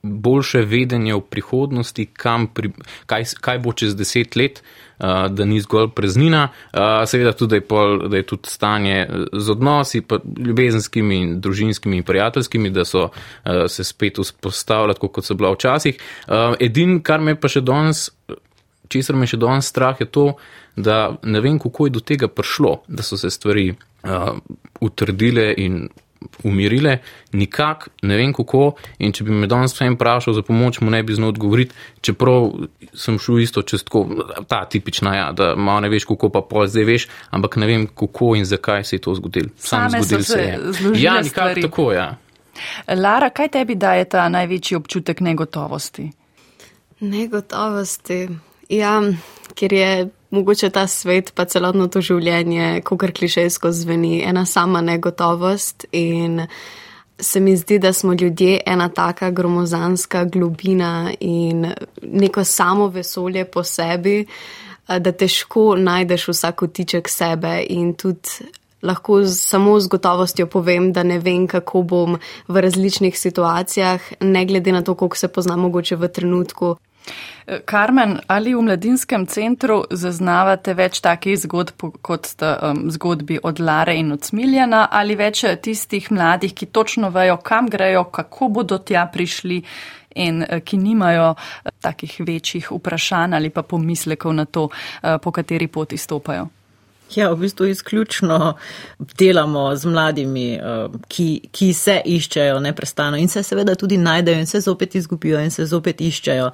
boljše vedenje v prihodnosti, pri, kaj, kaj bo čez deset let, uh, da ni zgolj preznina. Uh, seveda tudi, da je, pol, da je tudi stanje z odnosi, pa ljubezenskimi in družinskimi in prijateljskimi, da so uh, se spet vzpostavljali, kot so bila včasih. Uh, edin, kar me pa še danes. Česar me še danes strah je to, da ne vem, kako je do tega prišlo, da so se stvari uh, utrdile in umirile, nikak, ne vem kako. In če bi me danes vsem vprašal za pomoč, mu ne bi znal odgovoriti, čeprav sem šel isto čez tako, ta tipična, ja, da malo ne veš, kako pa pol zdaj veš, ampak ne vem kako in zakaj se je to zgodilo. Sam zgodil se je. Ja, nikak tako, ja. Lara, kaj tebi daje ta največji občutek negotovosti? Negotovosti. Ja, ker je mogoče ta svet, pa celotno to življenje, ko kar klišejsko zveni, ena sama negotovost. In se mi zdi, da smo ljudje ena taka gromozanska globina in neko samo vesolje po sebi, da težko najdeš vsak otiček sebe in tudi. Lahko samo z gotovostjo povem, da ne vem, kako bom v različnih situacijah, ne glede na to, koliko se poznam, mogoče v trenutku. Karmen, ali v mladinskem centru zaznavate več takih zgodb kot sta um, zgodbi od Lare in od Smiljana ali več tistih mladih, ki točno vejo, kam grejo, kako bodo tja prišli in eh, ki nimajo eh, takih večjih vprašanj ali pa pomislekov na to, eh, po kateri poti stopajo? Ja, v bistvu izključno delamo z mladimi, ki, ki se iščejo neprestano in se seveda tudi najdejo in se zopet izgubijo in se zopet iščejo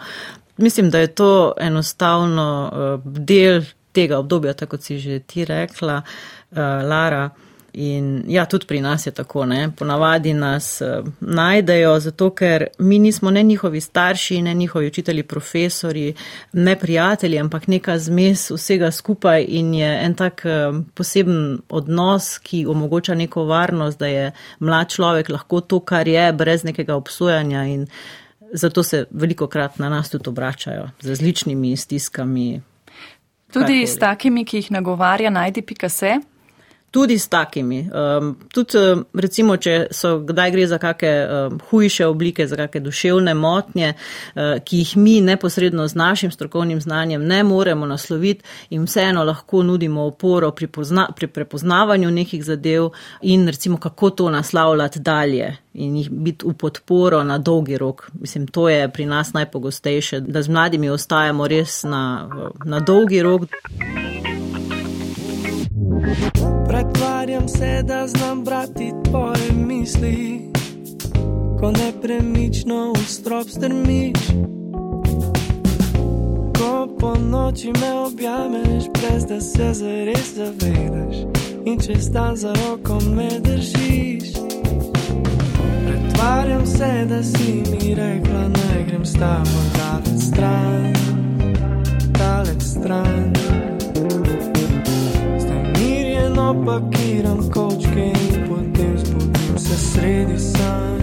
mislim, da je to enostavno uh, del tega obdobja, tako kot si že ti rekla, uh, Lara. In ja, tudi pri nas je tako, ne? ponavadi nas uh, najdejo, zato ker mi nismo ne njihovi starši, ne njihovi učitelji, profesori, ne prijatelji, ampak neka zmes vsega skupaj in je en tak uh, poseben odnos, ki omogoča neko varnost, da je mlad človek lahko to, kar je, brez nekega obsojanja in zato se veliko krat na nas tudi obračajo z različnimi stiskami. Tudi karkoli. s takimi, ki jih nagovarja najdi Picasso? Tudi s takimi. Um, tudi, recimo, če so kdaj gre za kakšne um, hujše oblike, za kakšne duševne motnje, uh, ki jih mi neposredno z našim strokovnim znanjem ne moremo nasloviti in vseeno lahko nudimo oporo pri, pozna, pri prepoznavanju nekih zadev in recimo, kako to naslavljati dalje in jih biti v podporo na dolgi rok. Mislim, to je pri nas najpogostejše, da z mladimi ostajamo res na, na dolgi rok. Pretvarjam se, da znam brati tvoje misli, ko nepremično v strop strmiš. Ko po noči me objameš, brez da se zares zavedaš, in čez dan za roko me držiš. Pretvarjam se, da si mi rekla, naj grem s tabo daleč stran, daleč stran pakiram kočke in potem zbudim se sredi san.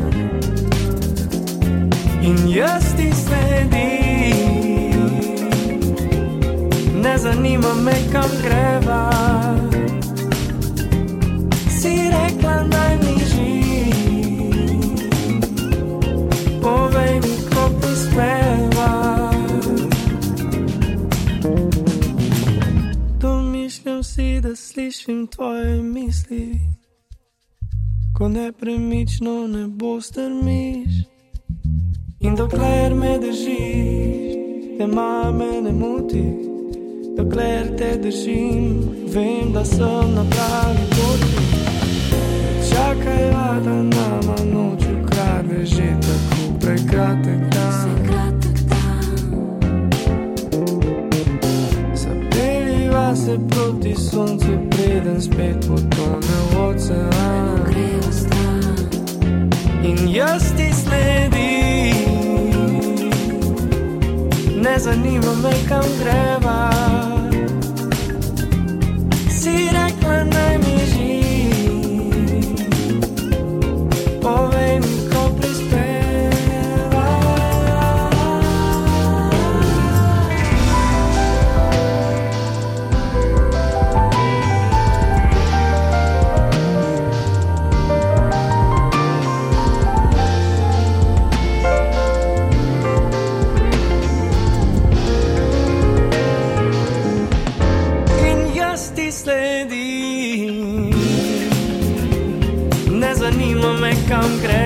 In jaz ti sledim, ne zanima me kam greva. Si rekla, naj mi živi. Povej slišim tvoje misli. Ko nepremično nebo strmiš in dokler me držiš, te mame ne moti. Dokler te držim, vem, da sem na pravi poti. Čakaj, da nama noč ukrade že tako prekratek dan. Zapeliva se proti soncu, preden spet potone v ocean. In jaz ti sledim, ne zanima me kam greva. Si rekla, naj zanima me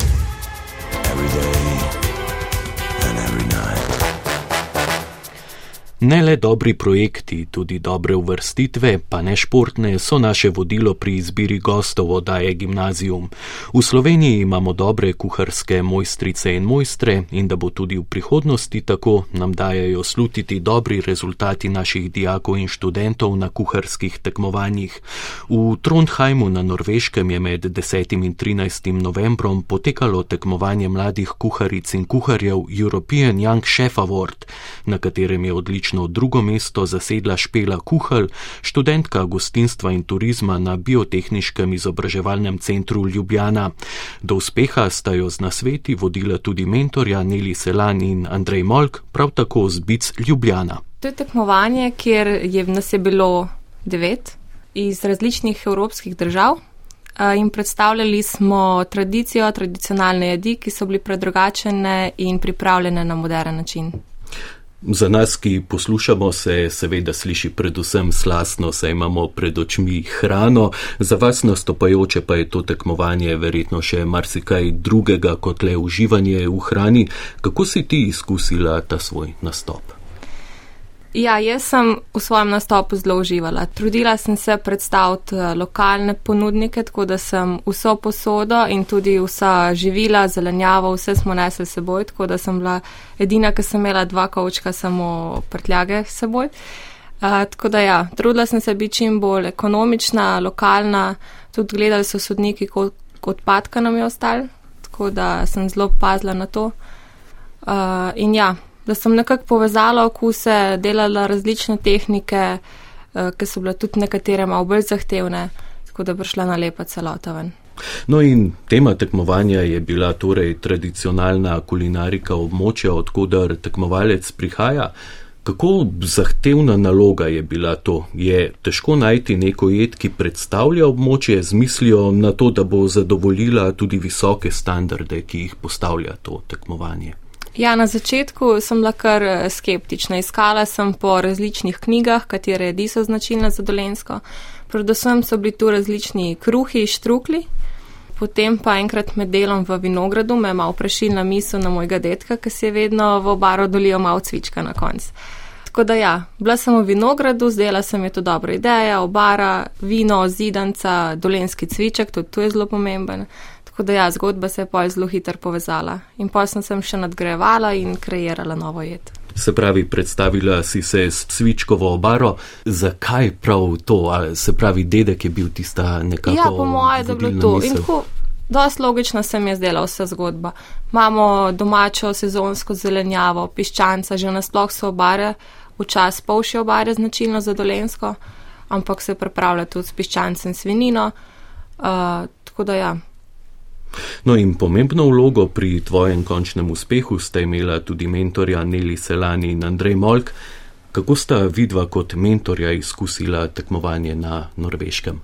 Ne le dobri projekti, tudi dobre uvrstitve, pa ne športne, so naše vodilo pri izbiri gostov oddaje Gimnazijum. V Sloveniji imamo dobre kuharske mojstrice in mojstre in da bo tudi v prihodnosti tako, nam dajajo slutiti dobri rezultati naših dijakov in študentov na kuharskih tekmovanjih. V Trondheimu na Norveškem je med 10. in 13. novembrom potekalo tekmovanje mladih kuharic in kuharjev European Young Chef Award, na katerem je odlično drugo mesto zasedla Špela Kuhal, študentka gostinstva in turizma na Biotehniškem izobraževalnem centru Ljubljana. Do uspeha sta jo z nasveti vodila tudi mentorja Neli Selan in Andrej Molk, prav tako z Bic Ljubljana. To je tekmovanje, kjer je nas je bilo devet iz različnih evropskih držav. In predstavljali smo tradicijo, tradicionalne jedi, ki so bili predrugačene in pripravljene na moderen način. Za nas, ki poslušamo, se seveda sliši predvsem slasno, saj imamo pred očmi hrano, za vas nastopajoče pa je to tekmovanje verjetno še marsikaj drugega kot le uživanje v hrani. Kako si ti izkusila ta svoj nastop? Ja, jaz sem v svojem nastopu zelo uživala. Trudila sem se predstaviti eh, lokalne ponudnike, tako da sem vso posodo in tudi vsa živila, zelenjavo, vse smo nesli seboj, tako da sem bila edina, ki sem imela dva kavčka samo prtljage seboj. Uh, tako da ja, trudila sem se biti čim bolj ekonomična, lokalna, tudi gledali so sodniki, kot odpadka nam je ostalo, tako da sem zelo pazila na to. Uh, in ja, da sem nekako povezala okuse, delala različne tehnike, uh, ki so bile tudi nekatere malo bolj zahtevne, tako da je prišla na lepa celota ven. No in tema tekmovanja je bila torej tradicionalna kulinarika območja, odkudar tekmovalec prihaja. Kako zahtevna naloga je bila to? Je težko najti neko jed, ki predstavlja območje z mislijo na to, da bo zadovoljila tudi visoke standarde, ki jih postavlja to tekmovanje? Ja, na začetku sem bila kar eh, skeptična. Iskala sem po različnih knjigah, katere jedi so značilne za dolensko. Predvsem so bili tu različni kruhi, štrukli. Potem pa enkrat med delom v vinogradu me je malo prešilna misel na mojega detka, ki si je vedno v obaro dolil malo cvička na konc. Tako da ja, bila sem v vinogradu, zdela se mi je to dobra ideja, obara, vino, zidanca, dolenski cviček, tudi to je zelo pomemben. Tako da ja, zgodba se je pa zelo hitro povezala. In pa sem se še nadgrajevala in kreirala novo jed. Se pravi, predstavila si se s cvičkovo obaro. Zakaj prav to? Ali se pravi, dedek je bil tista nekako. Ja, po mojem, da je bilo to. In tako, dosti logično se mi je zdela vsa zgodba. Imamo domačo sezonsko zelenjavo, piščanca, že nasploh so obare, včasih polše obare, značilno za dolensko, ampak se pripravlja tudi s piščancem svinino. Uh, tako da ja. No in pomembno vlogo pri tvojem končnem uspehu sta imela tudi mentorja Neli Selani in Andrej Molk. Kako sta vidva kot mentorja izkusila tekmovanje na norveškem?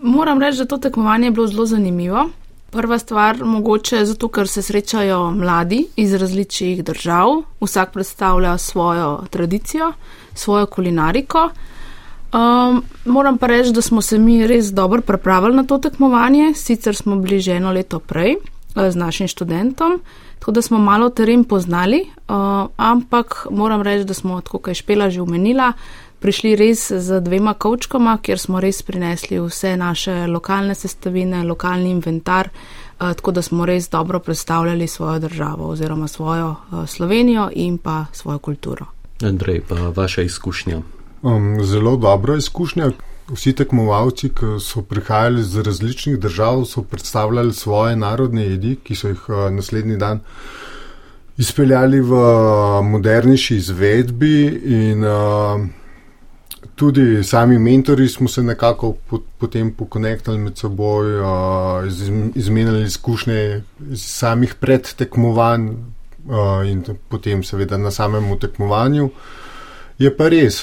Moram reči, da to tekmovanje je bilo zelo zanimivo. Prva stvar, mogoče zato, ker se srečajo mladi iz različnih držav, vsak predstavlja svojo tradicijo, svojo kulinariko. Um, moram pa reči, da smo se mi res dobro pripravili na to tekmovanje, sicer smo bili že eno leto prej uh, z našim študentom, tako da smo malo teren poznali, uh, ampak moram reči, da smo, tako kot je Špela že umenila, prišli res z dvema kavčkama, kjer smo res prinesli vse naše lokalne sestavine, lokalni inventar, uh, tako da smo res dobro predstavljali svojo državo oziroma svojo uh, Slovenijo in pa svojo kulturo. Andrej, pa vaša izkušnja. Um, zelo dobra izkušnja. Vsi tekmovalci, ki so prihajali iz različnih držav, so predstavljali svoje narodne jedi, ki so jih uh, naslednji dan izpeljali v modernejši izvedbi. In, uh, tudi sami mentori smo se nekako pot, potem pokonektali med seboj, uh, iz, izmenjali izkušnje iz samih predtekmovanj uh, in potem seveda na samem tekmovanju. Je pa res,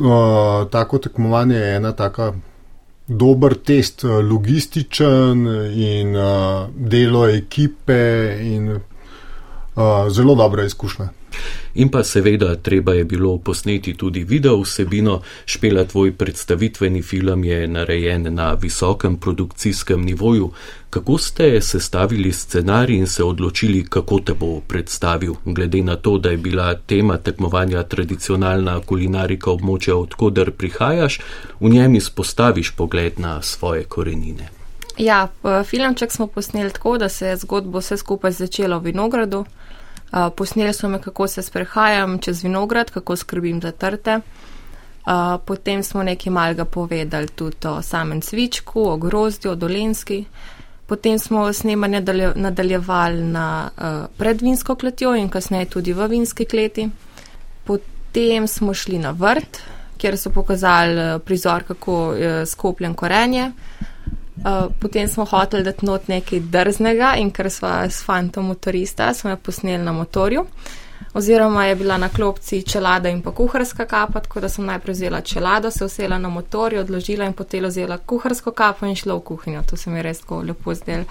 uh, tako tekmovanje je ena taka dober test, logističen in uh, delo ekipe in zelo dobra izkušnja. In pa seveda, treba je bilo posneti tudi video vsebino, špela tvoj predstavitveni film je narejen na visokem produkcijskem nivoju. Kako ste sestavili scenarij in se odločili, kako te bo predstavil, glede na to, da je bila tema tekmovanja tradicionalna kulinarika območja, odkuder prihajaš, v njem izpostaviš pogled na svoje korenine. Ja, filmček smo posneli tako, da se je zgodbo vse skupaj začelo v Vinogradu. Posneli so me, kako se sprehajam čez vinograd, kako skrbim za trte. Potem smo nekaj malega povedali tudi o samem cvičku, o grozdju, o dolenski. Potem smo snemanje nadaljevali na predvinsko kletjo in kasneje tudi v vinski kleti. Potem smo šli na vrt, kjer so pokazali prizor, kako je skopljen korenje. Uh, potem smo hoteli dati not nekaj drznega in ker smo s fantom motorista, smo jo posneli na motorju. Oziroma je bila na klopci čelada in pa kuharska kapa, tako da sem najprej vzela čelado, se usela na motorju, odložila in potem vzela kuharsko kapo in šla v kuhinjo. To se mi je res tako lepo zdelo.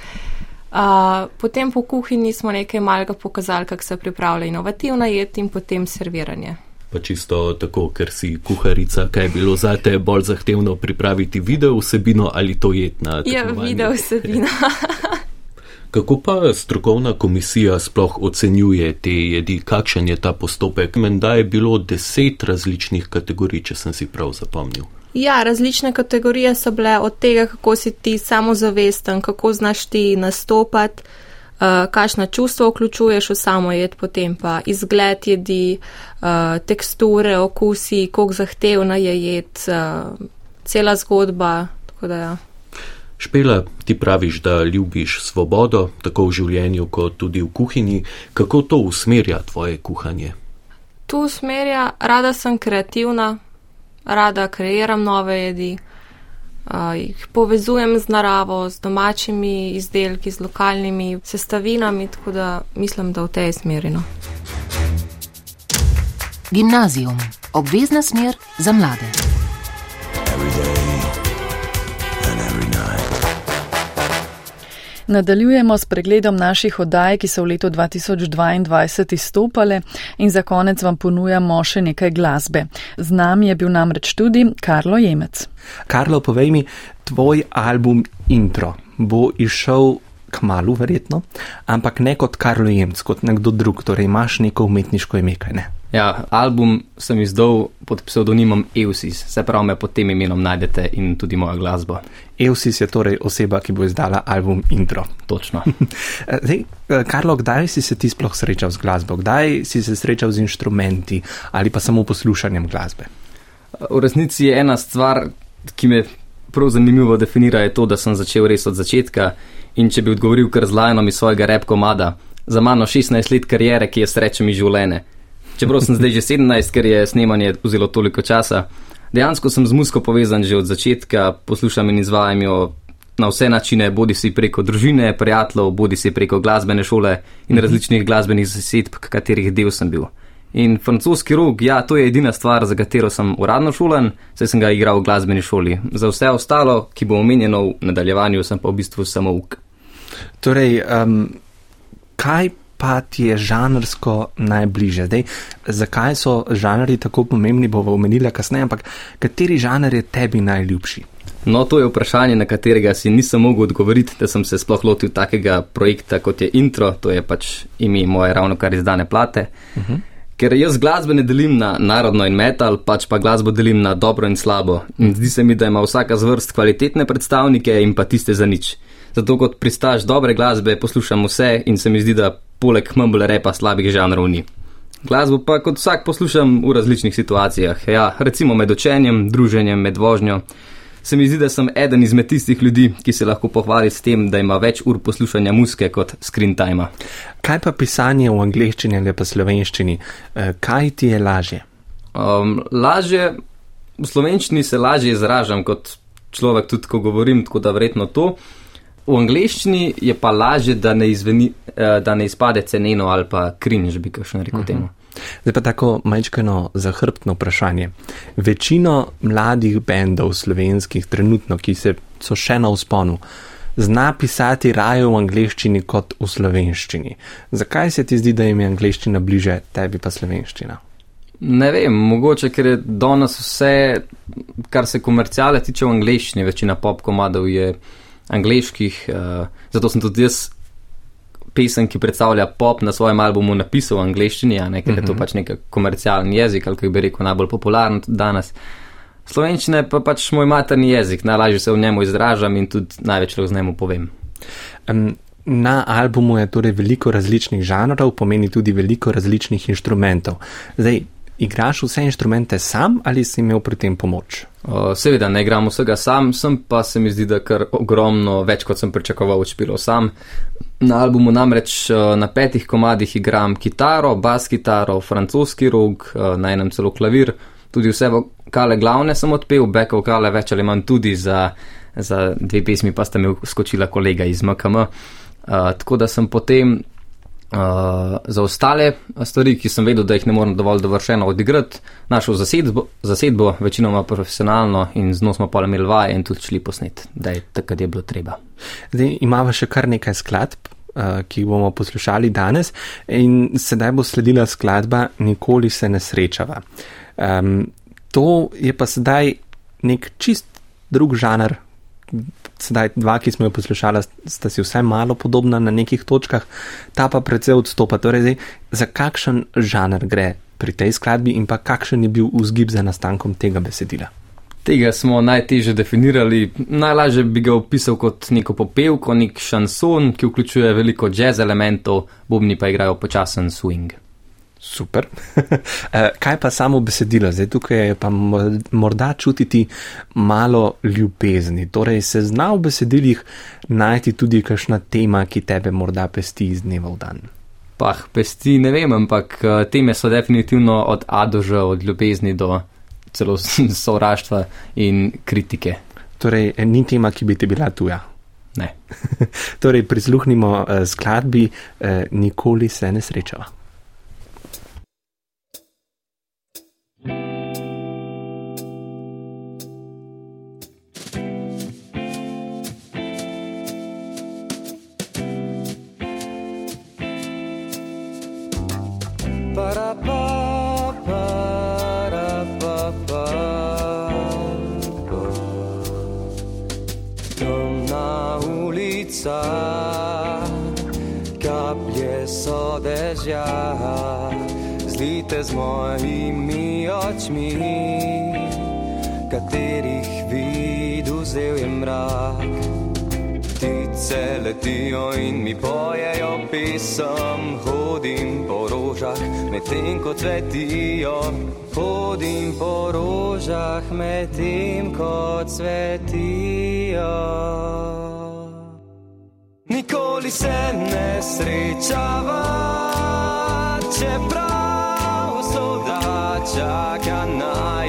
Uh, potem po kuhinji smo nekaj malega pokazali, kako se pripravlja inovativna jed in potem serviranje pa čisto tako, ker si kuharica, kaj je bilo za te bolj zahtevno pripraviti video vsebino ali to jedna? Ja, video vsebino. Kako pa strokovna komisija sploh ocenjuje te jedi, kakšen je ta postopek? Menda je bilo deset različnih kategorij, če sem si prav zapomnil. Ja, različne kategorije so bile od tega, kako si ti samozavesten, kako znaš ti nastopati. Eh, kakšna čustva vključuješ v samo jed, potem pa izgled jedi, uh, teksture, okusi, koliko zahtevna je jed, uh, cela zgodba. Da, ja. Špela, ti praviš, da ljubiš svobodo, tako v življenju, kot tudi v kuhinji. Kako to usmerja tvoje kuhanje? To usmerja, rada sem kreativna, rada kreiram nove jedi jih povezujem z naravo, z domačimi izdelki, z lokalnimi sestavinami, tako da mislim, da v tej smeri. No. Gimnazijum, obvezna smer za mlade. Nadaljujemo s pregledom naših oddaj, ki so v letu 2022 izstopale in za konec vam ponujamo še nekaj glasbe. Z nami je bil namreč tudi Karlo Jemec. Karlo, povej mi, tvoj album Intro bo išel k malu, verjetno, ampak ne kot Karlo Jemec, kot nekdo drug, torej imaš neko umetniško ime, kaj ne? Ja, album sem izdal pod psevdonimom Eusis, se pravi, me pod tem imenom najdete in tudi mojo glasbo. Eusis je torej oseba, ki bo izdala album Intro. Točno. Zdaj, Karlo, kdaj si se ti sploh srečal z glasbo? Kdaj si se srečal z inštrumenti ali pa samo poslušanjem glasbe? V resnici je ena stvar, ki me prav zanimivo definira, je to, da sem začel res od začetka in če bi odgovoril kar z lajnom iz svojega rep komada, za mano 16 let karijere, ki je srečo mi življenje. Čeprav sem zdaj že 17, ker je snemanje vzelo toliko časa. Dejansko sem z muziko povezan že od začetka, poslušam in izvajam jo na vse načine, bodi si preko družine, prijateljev, bodi si preko glasbene šole in različnih glasbenih zasedb, katerih del sem bil. In francoski rog, ja, to je edina stvar, za katero sem uradno šolen, saj sem ga igral v glasbeni šoli. Za vse ostalo, ki bo omenjeno v nadaljevanju, sem pa v bistvu samo uk. Torej, um, kaj pa ti je žanrsko najbliže? Zdaj, zakaj so žanri tako pomembni, bomo omenili kasneje, ampak kateri žanr je tebi najljubši? No, to je vprašanje, na katerega si nisem mogel odgovoriti, da sem se sploh lotil takega projekta, kot je intro, to je pač ime moje ravno kar izdane plate. Uh -huh. Ker jaz glasbe ne delim na narodno in metal, pač pa glasbo delim na dobro in slabo. In zdi se mi, da ima vsaka zvrst kvalitetne predstavnike in pa tiste za nič. Zato kot pristaš dobre glasbe poslušam vse in se mi zdi, da poleg mumble repa slabih žanrov ni. Glasbo pa kot vsak poslušam v različnih situacijah, ja, recimo med učenjem, druženjem, med vožnjo. Se mi zdi, da sem eden izmed tistih ljudi, ki se lahko pohvali s tem, da ima več ur poslušanja muske kot screen time. Kaj pa pisanje v angleščini ali pa slovenščini? Eh, kaj ti je lažje? Um, lažje, v slovenščini se lažje izražam kot človek, tudi ko govorim, tako da verjetno to. V angleščini je pa lažje, da ne, izveni, eh, da ne izpade ceneno ali pa krinž, bi kakšen rekel uh mhm. -huh. temu. Zdaj pa tako majčkeno zahrbtno vprašanje. Večino mladih bendov slovenskih trenutno, ki se, so še na usponu, zna pisati raje v angleščini kot v slovenščini. Zakaj se ti zdi, da jim je angleščina bliže, tebi pa slovenščina? Ne vem, mogoče, ker je danes vse, kar se komercijale tiče v angleščini, večina pop komadov je angliških, uh, zato sem tudi jaz pesem, ki predstavlja pop na svojem albumu, napisal v angliščini, ker uh -huh. je to mhm. pač nek komercialen jezik, ali kako bi rekel, najbolj popularen danes. Slovenščina je pa pač moj materni jezik, najlažje se v njemu izražam in tudi največ lahko z njemu povem. Um, na albumu je torej veliko različnih žanrov, pomeni tudi veliko različnih inštrumentov. Zdaj, igraš vse inštrumente sam ali si imel pri tem pomoč? Uh, seveda, ne igram vsega sam, sem pa se mi zdi, da kar ogromno več, kot sem pričakoval, učpilo sam. Na albumu namreč uh, na petih komadih igram kitaro, bas kitaro, francoski rog, uh, na enem celo klavir, tudi vse vokale glavne sem odpel, back vokale več ali manj tudi za, za dve pesmi, pa sta mi skočila kolega iz MKM. Uh, tako da sem potem Uh, za ostale stvari, ki sem vedel, da jih ne morem dovolj dovršeno odigrati, našel zasedbo, zasedbo, večinoma profesionalno in z njo smo pa imeli vaje in tudi šli posnet, da je takrat je bilo treba. Zdaj imamo še kar nekaj skladb, uh, ki jih bomo poslušali danes in sedaj bo sledila skladba Nikoli se ne srečava. Um, to je pa sedaj nek čist drug žanr, sedaj dva, ki smo jo poslušali, sta si vse malo podobna na nekih točkah, ta pa precej odstopa. Torej, zdaj, za kakšen žanr gre pri tej skladbi in pa kakšen je bil vzgib za nastankom tega besedila? Tega smo najtežje definirali. Najlažje bi ga opisal kot neko popevko, nek šanson, ki vključuje veliko jazz elementov, bobni pa igrajo počasen swing. Super. Eh, kaj pa samo besedilo? Zdaj tukaj je pa morda čutiti malo ljubezni. Torej se zna v besedilih najti tudi kakšna tema, ki tebe morda pesti iz dneva v dan. Pah, pesti ne vem, ampak eh, teme so definitivno od A do Ž, od ljubezni do celo sovraštva in kritike. Torej, ni tema, ki bi ti bila tuja. Ne. torej, prisluhnimo uh, skladbi Nikoli se ne srečava. Z mojimi očmi, katerih vid vzel je mrak. Ptice letijo in mi pojejo pisem, hodim po rožah, medtem ko cvetijo. Hodim po rožah, medtem ko cvetijo. Nikoli se ne srečava, čeprav dark at night.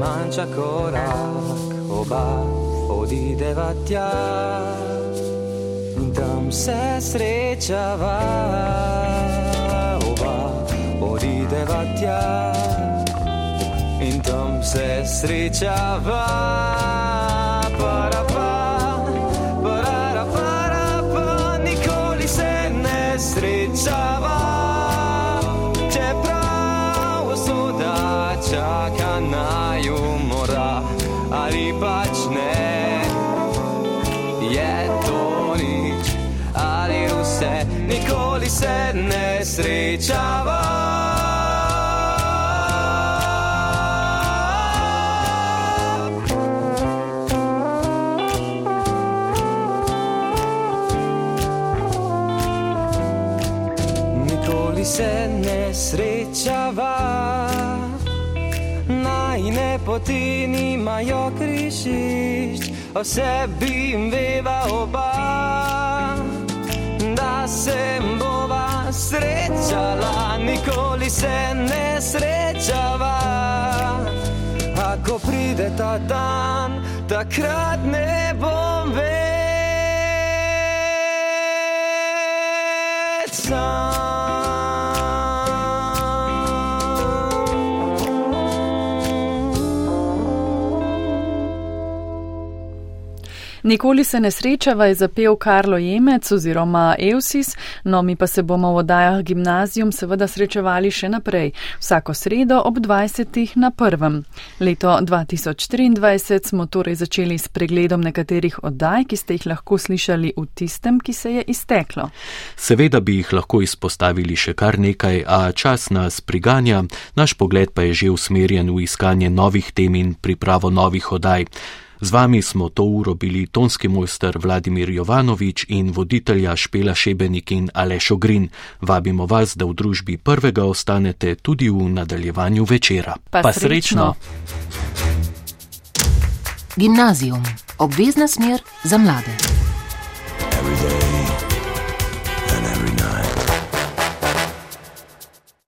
Zmanjša korak, oba odideva tja in tam se srečava, oba odideva tja in tam se srečava. Nikoli se ne srečava. Nikoli se ne srečava, najne poti nimajo križišč, o sebi veva oba, da se bova srečala, nikoli se ne srečava. Ako pride ta dan, takrat ne bom več sam. Nikoli se ne srečava je zapel Karlo Jemec oziroma Eusis, no mi pa se bomo v oddajah gimnazijum seveda srečevali še naprej, vsako sredo ob 20. na prvem. Leto 2023 smo torej začeli s pregledom nekaterih oddaj, ki ste jih lahko slišali v tistem, ki se je izteklo. Seveda bi jih lahko izpostavili še kar nekaj, a čas nas priganja, naš pogled pa je že usmerjen v iskanje novih tem in pripravo novih oddaj. Z vami smo to uro bili tonski mojster Vladimir Jovanovič in voditelja Špela Šebenik in Aleš Ogrin. Vabimo vas, da v družbi prvega ostanete tudi v nadaljevanju večera. Pa, pa srečno! Gimnazijum. Obvezna smer za mlade. every day.